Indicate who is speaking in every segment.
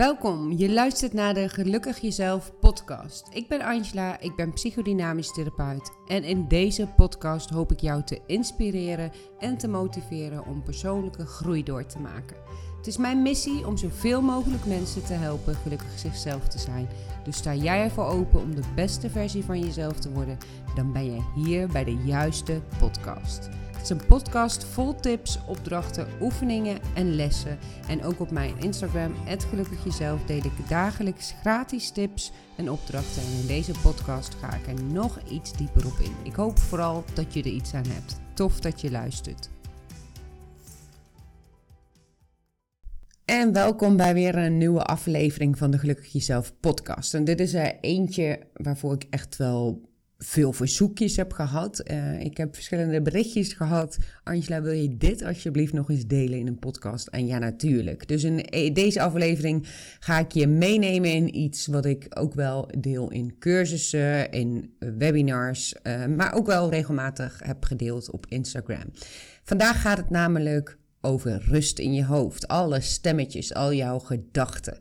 Speaker 1: Welkom, je luistert naar de Gelukkig Jezelf podcast. Ik ben Angela, ik ben psychodynamisch therapeut en in deze podcast hoop ik jou te inspireren en te motiveren om persoonlijke groei door te maken. Het is mijn missie om zoveel mogelijk mensen te helpen gelukkig zichzelf te zijn. Dus sta jij ervoor open om de beste versie van jezelf te worden, dan ben je hier bij de juiste podcast. Het is een podcast vol tips, opdrachten, oefeningen en lessen. En ook op mijn Instagram, Gelukkig Jezelf, deel ik dagelijks gratis tips en opdrachten. En in deze podcast ga ik er nog iets dieper op in. Ik hoop vooral dat je er iets aan hebt. Tof dat je luistert. En welkom bij weer een nieuwe aflevering van de Gelukkig Jezelf podcast. En dit is er eentje waarvoor ik echt wel veel verzoekjes heb gehad. Uh, ik heb verschillende berichtjes gehad. Angela, wil je dit alsjeblieft nog eens delen in een podcast? En ja, natuurlijk. Dus in e-, deze aflevering ga ik je meenemen in iets wat ik ook wel deel in cursussen, in webinars, uh, maar ook wel regelmatig heb gedeeld op Instagram. Vandaag gaat het namelijk over rust in je hoofd. Alle stemmetjes, al jouw gedachten.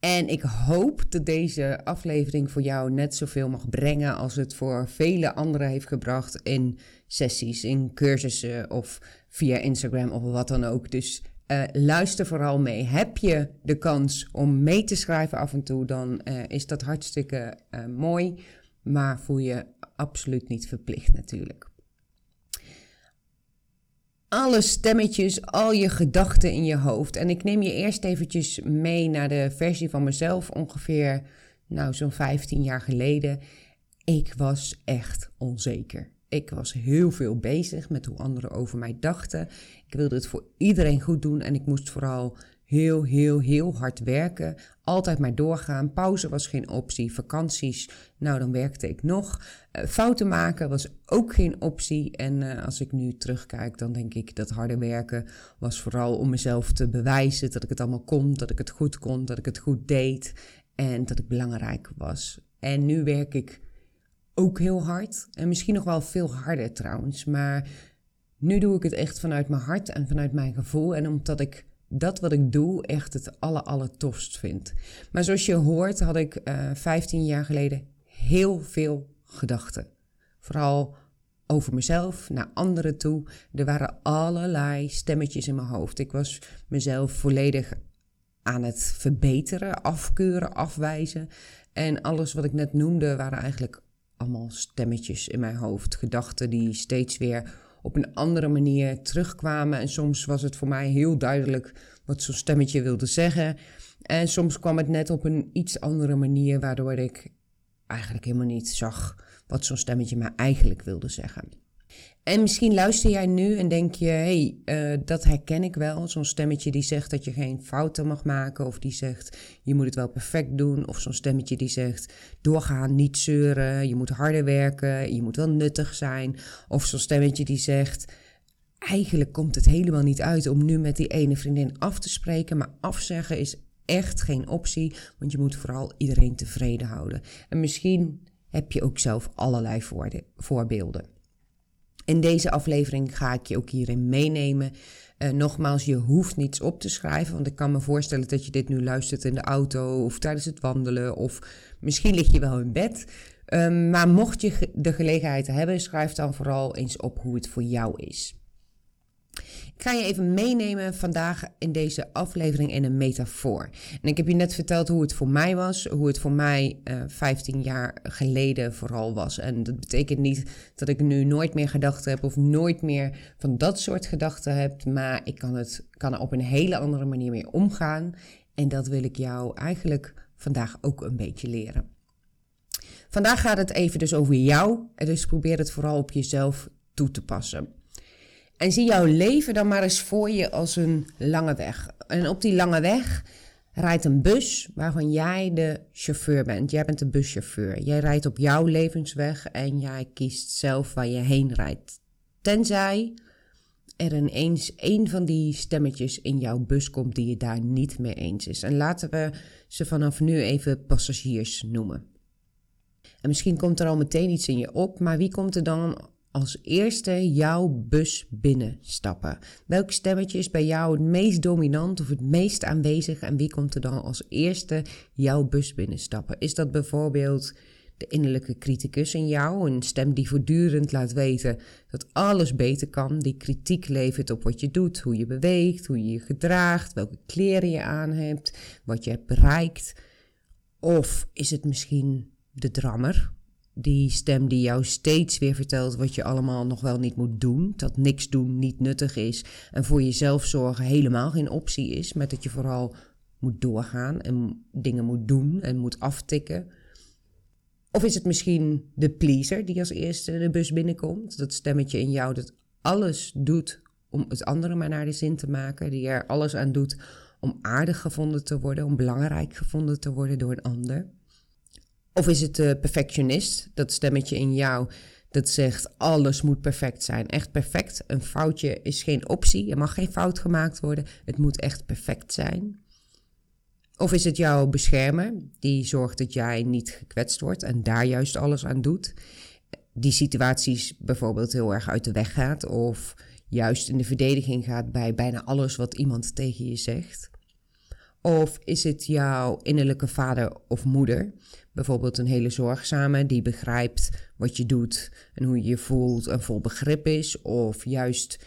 Speaker 1: En ik hoop dat deze aflevering voor jou net zoveel mag brengen als het voor vele anderen heeft gebracht in sessies, in cursussen of via Instagram of wat dan ook. Dus uh, luister vooral mee. Heb je de kans om mee te schrijven af en toe, dan uh, is dat hartstikke uh, mooi. Maar voel je absoluut niet verplicht natuurlijk alle stemmetjes, al je gedachten in je hoofd. En ik neem je eerst eventjes mee naar de versie van mezelf, ongeveer, nou, zo'n 15 jaar geleden. Ik was echt onzeker. Ik was heel veel bezig met hoe anderen over mij dachten. Ik wilde het voor iedereen goed doen en ik moest vooral heel, heel, heel hard werken. Altijd maar doorgaan. Pauze was geen optie. Vakanties, nou dan werkte ik nog. Uh, fouten maken was ook geen optie. En uh, als ik nu terugkijk, dan denk ik dat harde werken was vooral om mezelf te bewijzen dat ik het allemaal kon, dat ik het goed kon, dat ik het goed deed en dat ik belangrijk was. En nu werk ik ook heel hard. En misschien nog wel veel harder trouwens. Maar nu doe ik het echt vanuit mijn hart en vanuit mijn gevoel. En omdat ik dat wat ik doe echt het aller, aller tofst vind. Maar zoals je hoort had ik uh, eh, 15 jaar geleden heel veel gedachten. Vooral over mezelf, naar anderen toe. Er waren allerlei stemmetjes in mijn hoofd. Ik was mezelf volledig aan het verbeteren, afkeuren, afwijzen. En alles wat ik net noemde waren eigenlijk allemaal stemmetjes in mijn hoofd. Gedachten die steeds weer op een andere manier terugkwamen. En soms was het voor mij heel duidelijk wat zo'n stemmetje wilde zeggen. En soms kwam het net op een iets andere manier, waardoor ik eigenlijk helemaal niet zag wat zo'n stemmetje mij eigenlijk wilde zeggen. En misschien luister jij nu en denk je, hé, hey, uh, dat herken ik wel. Zo'n stemmetje die zegt dat je geen fouten mag maken. Of die zegt, je moet het wel perfect doen. Of zo'n stemmetje die zegt, doorgaan, niet zeuren. Je moet harder werken, je moet wel nuttig zijn. Of zo'n stemmetje die zegt, eigenlijk komt het helemaal niet uit om nu met die ene vriendin af te spreken. Maar afzeggen is echt geen optie, want je moet vooral iedereen tevreden houden. En misschien heb je ook zelf allerlei voorbeelden. In deze aflevering ga ik je ook hierin meenemen. Uh, nogmaals, je hoeft niets op te schrijven, want ik kan me voorstellen dat je dit nu luistert in de auto of tijdens het wandelen of misschien lig je wel in bed. Um, maar mocht je de gelegenheid hebben, schrijf dan vooral eens op hoe het voor jou is. Ik ga je even meenemen vandaag in deze aflevering in een metafoor. En ik heb je net verteld hoe het voor mij was, hoe het voor mij uh, eh, 15 jaar geleden vooral was. En dat betekent niet dat ik nu nooit meer gedachten heb of nooit meer van dat soort gedachten heb, maar ik kan, het, kan er op een hele andere manier mee omgaan. En dat wil ik jou eigenlijk vandaag ook een beetje leren. Vandaag gaat het even dus over jou. Dus probeer het vooral op jezelf toe te passen. En zie jouw leven dan maar eens voor je als een lange weg. En op die lange weg rijdt een bus waarvan jij de chauffeur bent. Jij bent de buschauffeur. Jij rijdt op jouw levensweg en jij kiest zelf waar je heen rijdt. Tenzij er ineens een van die stemmetjes in jouw bus komt die je daar niet mee eens is. En laten we ze vanaf nu even passagiers noemen. En misschien komt er al meteen iets in je op, maar wie komt er dan als eerste jouw bus binnenstappen? Welk stemmetje is bij jou het meest dominant of het meest aanwezig en wie komt er dan als eerste jouw bus binnenstappen? Is dat bijvoorbeeld de innerlijke criticus in jou, een stem die voortdurend laat weten dat alles beter kan, die kritiek levert op wat je doet, hoe je beweegt, hoe je je gedraagt, welke kleren je aan hebt, wat je hebt bereikt? Of is het misschien de drammer, die stem die jou steeds weer vertelt wat je allemaal nog wel niet moet doen. Dat niks doen niet nuttig is. En voor jezelf zorgen helemaal geen optie is. Maar dat je vooral moet doorgaan en dingen moet doen en moet aftikken. Of is het misschien de pleaser die als eerste de bus binnenkomt? Dat stemmetje in jou dat alles doet om het andere maar naar de zin te maken. Die er alles aan doet om aardig gevonden te worden, om belangrijk gevonden te worden door een ander. Of is het de perfectionist, dat stemmetje in jou dat zegt alles moet perfect zijn. Echt perfect. Een foutje is geen optie. Er mag geen fout gemaakt worden. Het moet echt perfect zijn. Of is het jouw beschermer die zorgt dat jij niet gekwetst wordt en daar juist alles aan doet? Die situaties bijvoorbeeld heel erg uit de weg gaat of juist in de verdediging gaat bij bijna alles wat iemand tegen je zegt? Of is het jouw innerlijke vader of moeder Bijvoorbeeld een hele zorgzame die begrijpt wat je doet en hoe je je voelt en vol begrip is. Of juist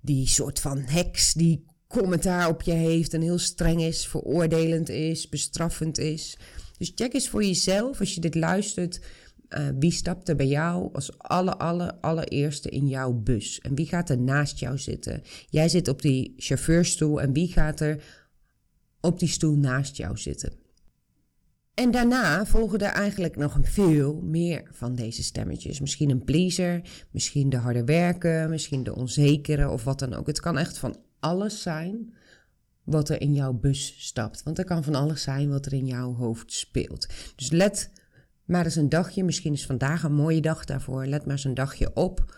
Speaker 1: die soort van heks die commentaar op je heeft en heel streng is, veroordelend is, bestraffend is. Dus check eens voor jezelf als je dit luistert. Uh, wie stapt er bij jou als alle, alle, allereerste in jouw bus? En wie gaat er naast jou zitten? Jij zit op die chauffeurstoel en wie gaat er op die stoel naast jou zitten? En daarna volgen er eigenlijk nog veel meer van deze stemmetjes. Misschien een pleaser, misschien de harde werken, misschien de onzekere of wat dan ook. Het kan echt van alles zijn wat er in jouw bus stapt. Want er kan van alles zijn wat er in jouw hoofd speelt. Dus let maar eens een dagje, misschien is vandaag een mooie dag daarvoor. Let maar eens een dagje op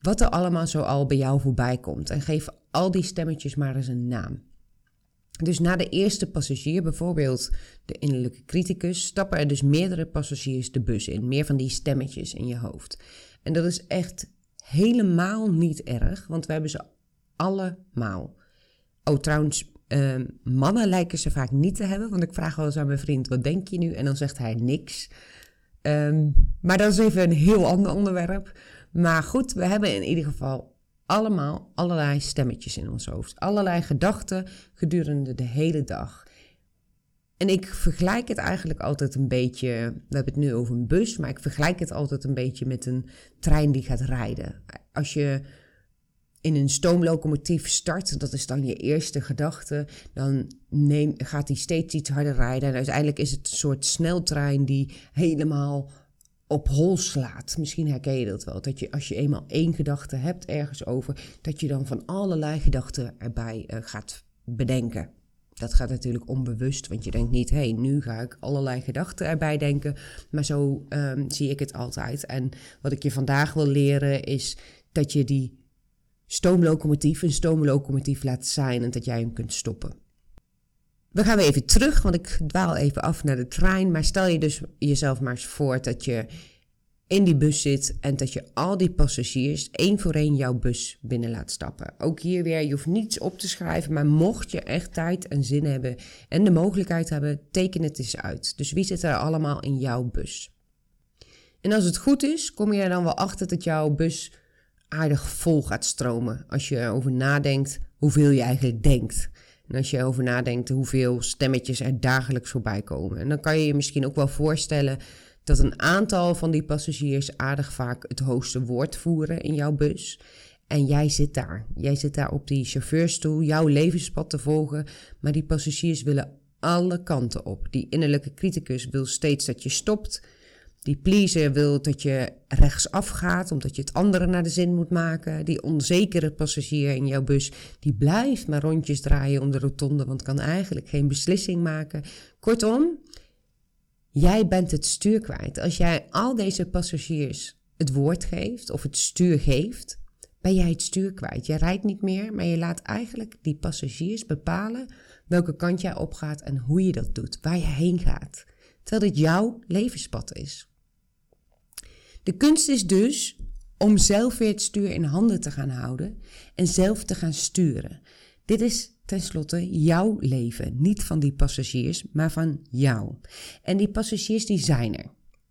Speaker 1: wat er allemaal zo al bij jou voorbij komt. En geef al die stemmetjes maar eens een naam. Dus na de eerste passagier, bijvoorbeeld de innerlijke criticus, stappen er dus meerdere passagiers de bus in. Meer van die stemmetjes in je hoofd. En dat is echt helemaal niet erg, want we hebben ze allemaal. Oh, trouwens, ehm, mannen lijken ze vaak niet te hebben, want ik vraag wel eens aan mijn vriend: wat denk je nu? En dan zegt hij niks. Ehm, maar dat is even een heel ander onderwerp. Maar goed, we hebben in ieder geval allemaal allerlei stemmetjes in ons hoofd. Allerlei gedachten gedurende de hele dag. En ik vergelijk het eigenlijk altijd een beetje. We hebben het nu over een bus, maar ik vergelijk het altijd een beetje met een trein die gaat rijden. Als je in een stoomlocomotief start, dat is dan je eerste gedachte, dan neem, gaat die steeds iets harder rijden. En uiteindelijk is het een soort sneltrein die helemaal op hol slaat. Misschien herken je dat wel. Dat je als je eenmaal één gedachte hebt ergens over, dat je dan van allerlei gedachten erbij uh, gaat bedenken. Dat gaat natuurlijk onbewust, want je denkt niet, hé, hey, nu ga ik allerlei gedachten erbij denken. Maar zo um, zie ik het altijd. En wat ik je vandaag wil leren is dat je die stoomlocomotief een stoomlocomotief laat zijn en dat jij hem kunt stoppen. We gaan weer even terug, want ik dwaal even af naar de trein. Maar stel je dus jezelf maar eens voor dat je in die bus zit en dat je al die passagiers één voor één jouw bus binnen laat stappen. Ook hier weer, je hoeft niets op te schrijven, maar mocht je echt tijd en zin hebben en de mogelijkheid hebben, teken het eens uit. Dus wie zit er allemaal in jouw bus? En als het goed is, kom je er dan wel achter dat jouw bus aardig vol gaat stromen. Als je erover nadenkt hoeveel je eigenlijk denkt. Als je erover nadenkt hoeveel stemmetjes er dagelijks voorbij komen. En dan kan je je misschien ook wel voorstellen dat een aantal van die passagiers aardig vaak het hoogste woord voeren in jouw bus. En jij zit daar. Jij zit daar op die chauffeurstoel, jouw levenspad te volgen. Maar die passagiers willen alle kanten op. Die innerlijke criticus wil steeds dat je stopt. Die pleaser wil dat je rechtsaf gaat, omdat je het andere naar de zin moet maken. Die onzekere passagier in jouw bus, die blijft maar rondjes draaien om de rotonde, want kan eigenlijk geen beslissing maken. Kortom, jij bent het stuur kwijt. Als jij al deze passagiers het woord geeft of het stuur geeft, ben jij het stuur kwijt. Je rijdt niet meer, maar je laat eigenlijk die passagiers bepalen welke kant jij opgaat en hoe je dat doet, waar je heen gaat. Terwijl dit jouw levenspad is. De kunst is dus om zelf weer het stuur in handen te gaan houden en zelf te gaan sturen. Dit is tenslotte jouw leven, niet van die passagiers, maar van jou. En die passagiers die zijn er.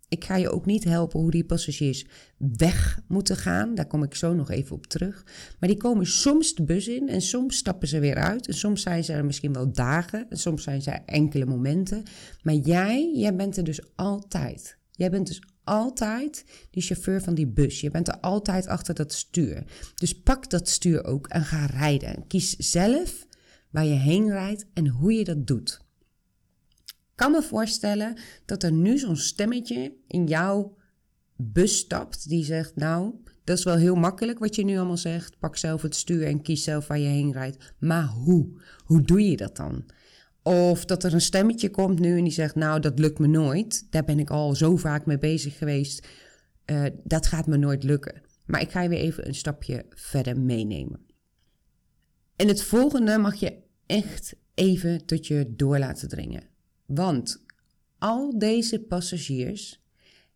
Speaker 1: Ik ga je ook niet helpen hoe die passagiers weg moeten gaan. Daar kom ik zo nog even op terug. Maar die komen soms de bus in en soms stappen ze weer uit. En soms zijn ze er misschien wel dagen en soms zijn ze enkele momenten. Maar jij, jij bent er dus altijd. Jij bent dus altijd die chauffeur van die bus. Je bent er altijd achter dat stuur. Dus pak dat stuur ook en ga rijden. Kies zelf waar je heen rijdt en hoe je dat doet. Ik kan me voorstellen dat er nu zo'n stemmetje in jouw bus stapt die zegt: Nou, dat is wel heel makkelijk wat je nu allemaal zegt. Pak zelf het stuur en kies zelf waar je heen rijdt. Maar hoe? Hoe doe je dat dan? Of dat er een stemmetje komt nu en die zegt: Nou, dat lukt me nooit. Daar ben ik al zo vaak mee bezig geweest. Uh, dat gaat me nooit lukken. Maar ik ga je weer even een stapje verder meenemen. En het volgende mag je echt even tot je door laten dringen. Want al deze passagiers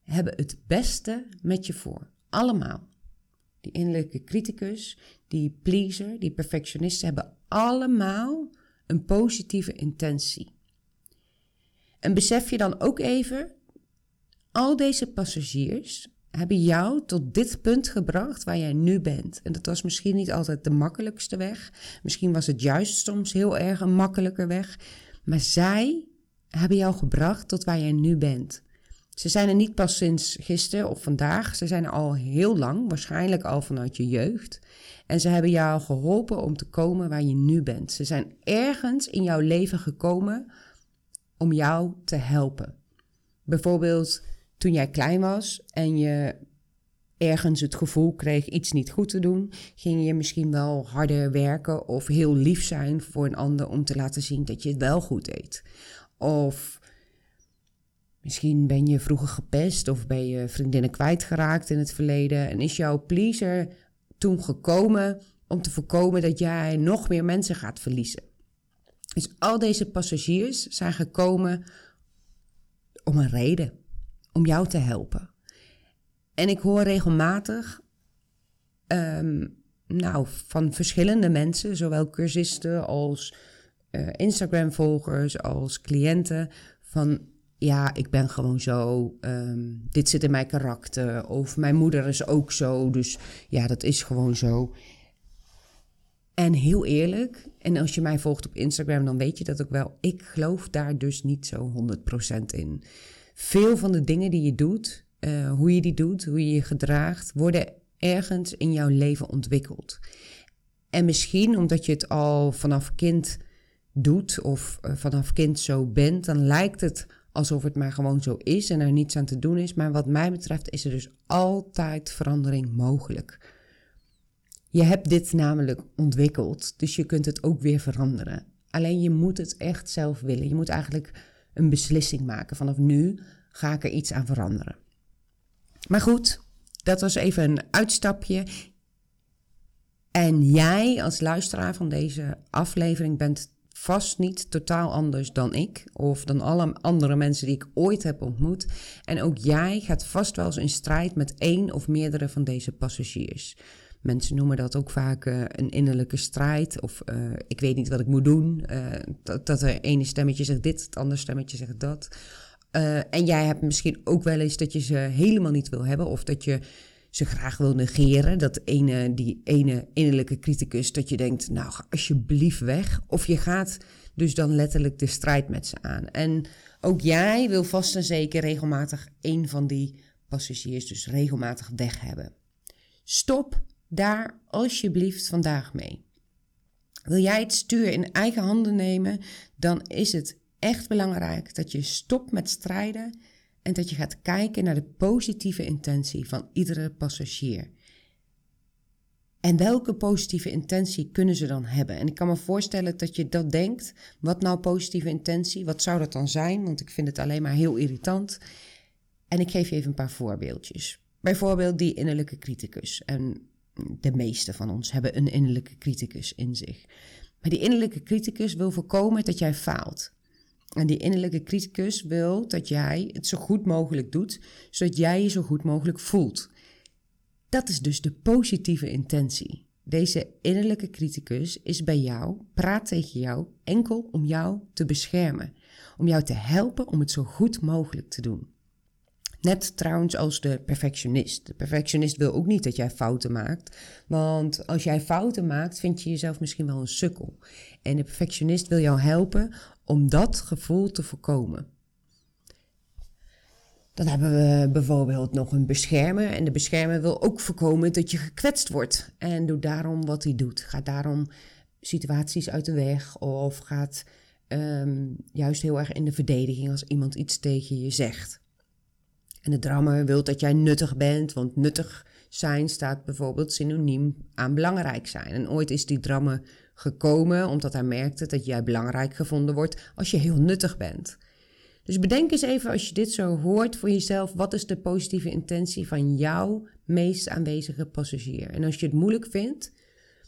Speaker 1: hebben het beste met je voor. Allemaal. Die innerlijke criticus, die pleaser, die perfectionist hebben allemaal een positieve intentie. En besef je dan ook even, al deze passagiers hebben jou tot dit punt gebracht waar jij nu bent. En dat was misschien niet altijd de makkelijkste weg. Misschien was het juist soms heel erg een makkelijker weg. Maar zij hebben jou gebracht tot waar jij nu bent. Ze zijn er niet pas sinds gisteren of vandaag. Ze zijn er al heel lang, waarschijnlijk al vanuit je jeugd. En ze hebben jou geholpen om te komen waar je nu bent. Ze zijn ergens in jouw leven gekomen om jou te helpen. Bijvoorbeeld toen jij klein was en je ergens het gevoel kreeg iets niet goed te doen, ging je misschien wel harder werken of heel lief zijn voor een ander om te laten zien dat je het wel goed deed. Of misschien ben je vroeger gepest of ben je vriendinnen kwijtgeraakt in het verleden en is jouw pleaser toen gekomen om te voorkomen dat jij nog meer mensen gaat verliezen. Dus al deze passagiers zijn gekomen om een reden om jou te helpen. En ik hoor regelmatig ehm, nou, van verschillende mensen, zowel cursisten als uh, Instagram-volgers, als cliënten, van ja, ik ben gewoon zo, um, dit zit in mijn karakter, of mijn moeder is ook zo, dus ja, dat is gewoon zo. En heel eerlijk, en als je mij volgt op Instagram, dan weet je dat ook wel. Ik geloof daar dus niet zo 100% in veel van de dingen die je doet, uh, hoe je die doet, hoe je je gedraagt, worden ergens in jouw leven ontwikkeld. En misschien omdat je het al vanaf kind doet of uh, vanaf kind zo bent, dan lijkt het alsof het maar gewoon zo is en er niets aan te doen is. Maar wat mij betreft is er dus altijd verandering mogelijk. Je hebt dit namelijk ontwikkeld, dus je kunt het ook weer veranderen. Alleen je moet het echt zelf willen. Je moet eigenlijk een beslissing maken. Vanaf nu ga ik er iets aan veranderen. Maar goed, dat was even een uitstapje. En jij als luisteraar van deze aflevering bent vast niet totaal anders dan ik of dan alle andere mensen die ik ooit heb ontmoet. En ook jij gaat vast wel eens in strijd met één of meerdere van deze passagiers. Mensen noemen dat ook vaak uh, een innerlijke strijd. Of uh, ik weet niet wat ik moet doen. Dat, dat er ene stemmetje zegt dit, het andere stemmetje zegt dat. en jij hebt misschien ook wel eens dat je ze helemaal niet wil hebben. Of dat je ze graag wil negeren. Dat ene, die ene innerlijke criticus, dat je denkt, nou ga alsjeblieft weg. Of je gaat dus dan letterlijk de strijd met ze aan. En ook jij wil vast en zeker regelmatig een van die passagiers dus regelmatig weg hebben. Stop daar alsjeblieft vandaag mee. Wil jij het stuur in eigen handen nemen, dan is het echt belangrijk dat je stopt met strijden en dat je gaat kijken naar de positieve intentie van iedere passagier. En welke positieve intentie kunnen ze dan hebben? En ik kan me voorstellen dat je dat denkt. Wat nou positieve intentie? Wat zou dat dan zijn? Want ik vind het alleen maar heel irritant. En ik geef je even een paar voorbeeldjes. Bijvoorbeeld die innerlijke criticus. En de meeste van ons hebben een innerlijke criticus in zich. Maar die innerlijke criticus wil voorkomen dat jij faalt. En die innerlijke criticus wil dat jij het zo goed mogelijk doet, zodat jij je zo goed mogelijk voelt. Dat is dus de positieve intentie. Deze innerlijke criticus is bij jou, praat tegen jou enkel om jou te beschermen, om jou te helpen om het zo goed mogelijk te doen. Net trouwens als de perfectionist. De perfectionist wil ook niet dat jij fouten maakt. Want als jij fouten maakt, vind je jezelf misschien wel een sukkel. En de perfectionist wil jou helpen om dat gevoel te voorkomen. Dan hebben we bijvoorbeeld nog een beschermer. En de beschermer wil ook voorkomen dat je gekwetst wordt. En doet daarom wat hij doet. Gaat daarom situaties uit de weg of gaat ehm, juist heel erg in de verdediging als iemand iets tegen je zegt. En de drammer wil dat jij nuttig bent, want nuttig zijn staat bijvoorbeeld synoniem aan belangrijk zijn. En ooit is die drammer gekomen omdat hij merkte dat jij belangrijk gevonden wordt als je heel nuttig bent. Dus bedenk eens even als je dit zo hoort voor jezelf, wat is de positieve intentie van jouw meest aanwezige passagier? En als je het moeilijk vindt,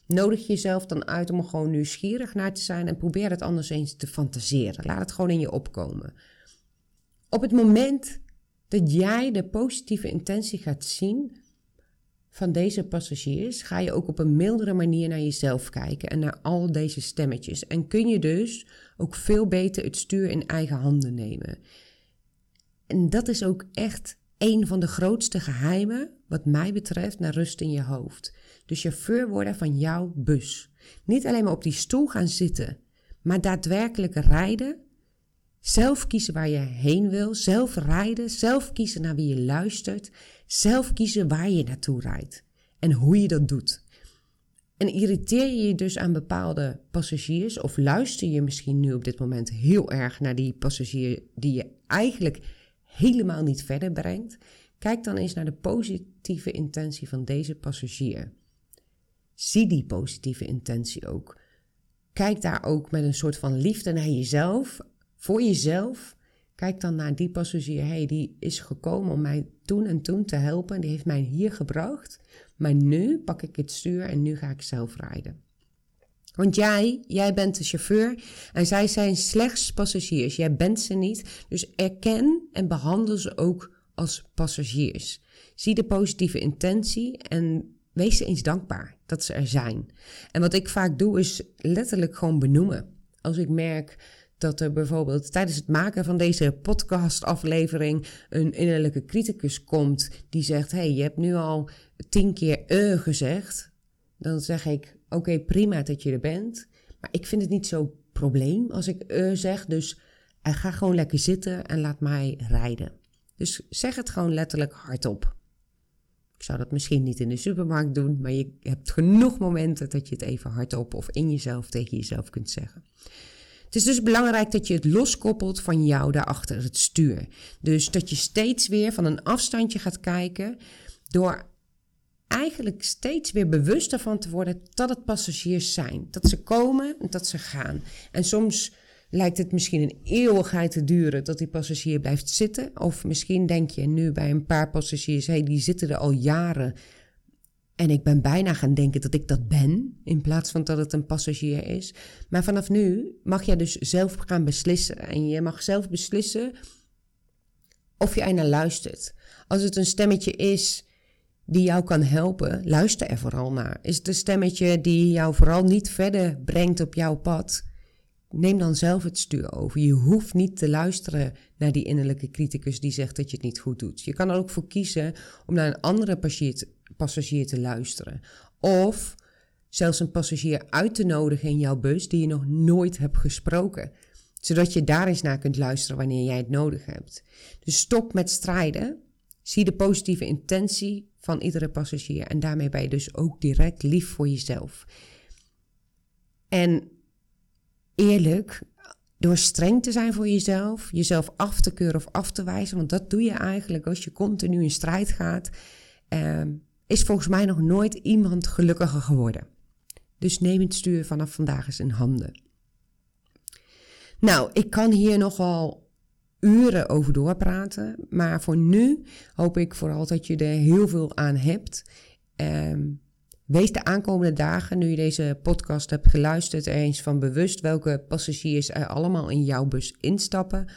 Speaker 1: nodig jezelf dan uit om er gewoon nieuwsgierig naar te zijn en probeer het anders eens te fantaseren. Laat het gewoon in je opkomen. Op het moment dat jij de positieve intentie gaat zien van deze passagiers, ga je ook op een mildere manier naar jezelf kijken en naar al deze stemmetjes. En kun je dus ook veel beter het stuur in eigen handen nemen. En dat is ook echt een van de grootste geheimen, wat mij betreft, naar rust in je hoofd. De chauffeur worden van jouw bus. Niet alleen maar op die stoel gaan zitten, maar daadwerkelijk rijden zelf kiezen waar je heen wil, zelf rijden, zelf kiezen naar wie je luistert, zelf kiezen waar je naartoe rijdt en hoe je dat doet. En irriteer je je dus aan bepaalde passagiers of luister je misschien nu op dit moment heel erg naar die passagier die je eigenlijk helemaal niet verder brengt? Kijk dan eens naar de positieve intentie van deze passagier. Zie die positieve intentie ook. Kijk daar ook met een soort van liefde naar jezelf voor jezelf, kijk dan naar die passagier. hey, die is gekomen om mij toen en toen te helpen. Die heeft mij hier gebracht. Maar nu pak ik het stuur en nu ga ik zelf rijden. Want jij, jij bent de chauffeur en zij zijn slechts passagiers. Jij bent ze niet. Dus erken en behandel ze ook als passagiers. Zie de positieve intentie en wees ze eens dankbaar dat ze er zijn. En wat ik vaak doe is letterlijk gewoon benoemen. Als ik merk dat er bijvoorbeeld tijdens het maken van deze podcastaflevering een innerlijke criticus komt die zegt: hey, je hebt nu al tien keer uh gezegd. Dan zeg ik: Oké, prima dat je er bent. Maar ik vind het niet zo'n probleem als ik uh zeg. Dus uh, ga gewoon lekker zitten en laat mij rijden. Dus zeg het gewoon letterlijk hardop. Ik zou dat misschien niet in de supermarkt doen, maar je hebt genoeg momenten dat je het even hardop of in jezelf tegen jezelf kunt zeggen. Het is dus belangrijk dat je het loskoppelt van jou daarachter het stuur. Dus dat je steeds weer van een afstandje gaat kijken door eigenlijk steeds weer bewust ervan te worden dat het passagiers zijn. Dat ze komen en dat ze gaan. En soms lijkt het misschien een eeuwigheid te duren dat die passagier blijft zitten. Of misschien denk je nu bij een paar passagiers, hey, die zitten er al jaren. En ik ben bijna gaan denken dat ik dat ben, in plaats van dat het een passagier is. Maar vanaf nu mag je dus zelf gaan beslissen. En je mag zelf beslissen of je er naar luistert. Als het een stemmetje is die jou kan helpen, luister er vooral naar. Is het een stemmetje die jou vooral niet verder brengt op jouw pad? Neem dan zelf het stuur over. Je hoeft niet te luisteren naar die innerlijke criticus die zegt dat je het niet goed doet. Je kan er ook voor kiezen om naar een andere passagier te luisteren. Of zelfs een passagier uit te nodigen in jouw bus die je nog nooit hebt gesproken. Zodat je daar eens naar kunt luisteren wanneer jij het nodig hebt. Dus stop met strijden. Zie de positieve intentie van iedere passagier. En daarmee ben je dus ook direct lief voor jezelf. En eerlijk, door streng te zijn voor jezelf, jezelf af te keuren of af te wijzen, want dat doe je eigenlijk als je continu in strijd gaat, ehm, is volgens mij nog nooit iemand gelukkiger geworden. Dus neem het stuur vanaf vandaag eens in handen. Nou, ik kan hier nogal uren over doorpraten, maar voor nu hoop ik vooral dat je er heel veel aan hebt. Um, Wees de aankomende dagen, nu je deze podcast hebt geluisterd, eens van bewust welke passagiers er allemaal in jouw bus instappen.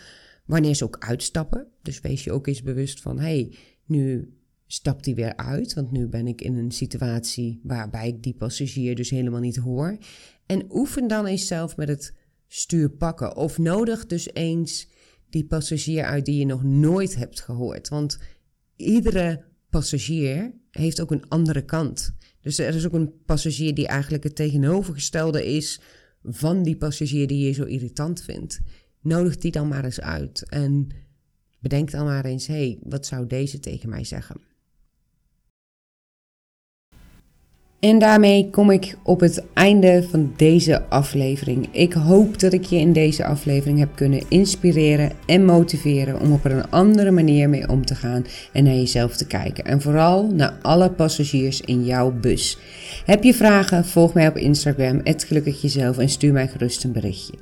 Speaker 1: Wanneer ze ook uitstappen. Dus wees je ook eens bewust van: hey, nu stapt hij weer uit, want nu ben ik in een situatie waarbij ik die passagier dus helemaal niet hoor. En oefen dan eens zelf met het stuur pakken. Of nodig dus eens die passagier uit die je nog nooit hebt gehoord. Want iedere passagier heeft ook een andere kant. Dus er is ook een passagier die eigenlijk het tegenovergestelde is van die passagier die je zo irritant vindt. Nodig die dan maar eens uit en bedenk dan maar eens: hé, hey, wat zou deze tegen mij zeggen? En daarmee kom ik op het einde van deze aflevering. Ik hoop dat ik je in deze aflevering heb kunnen inspireren en motiveren om op een andere manier mee om te gaan en naar jezelf te kijken. En vooral naar alle passagiers in jouw bus. Heb je vragen? Volg mij op Instagram, @gelukkigjezelf en stuur mij gerust een berichtje.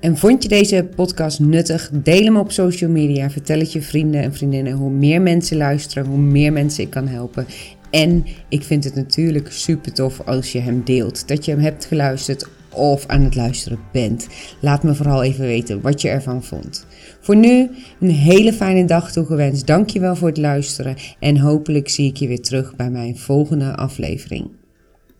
Speaker 1: En vond je deze podcast nuttig? Deel hem op social media. Vertel het je vrienden en vriendinnen. Hoe meer mensen luisteren, hoe meer mensen ik kan helpen. En ik vind het natuurlijk super tof als je hem deelt. Dat je hem hebt geluisterd of aan het luisteren bent. Laat me vooral even weten wat je ervan vond. Voor nu een hele fijne dag toegewenst. Dankjewel voor het luisteren en hopelijk zie ik je weer terug bij mijn volgende aflevering.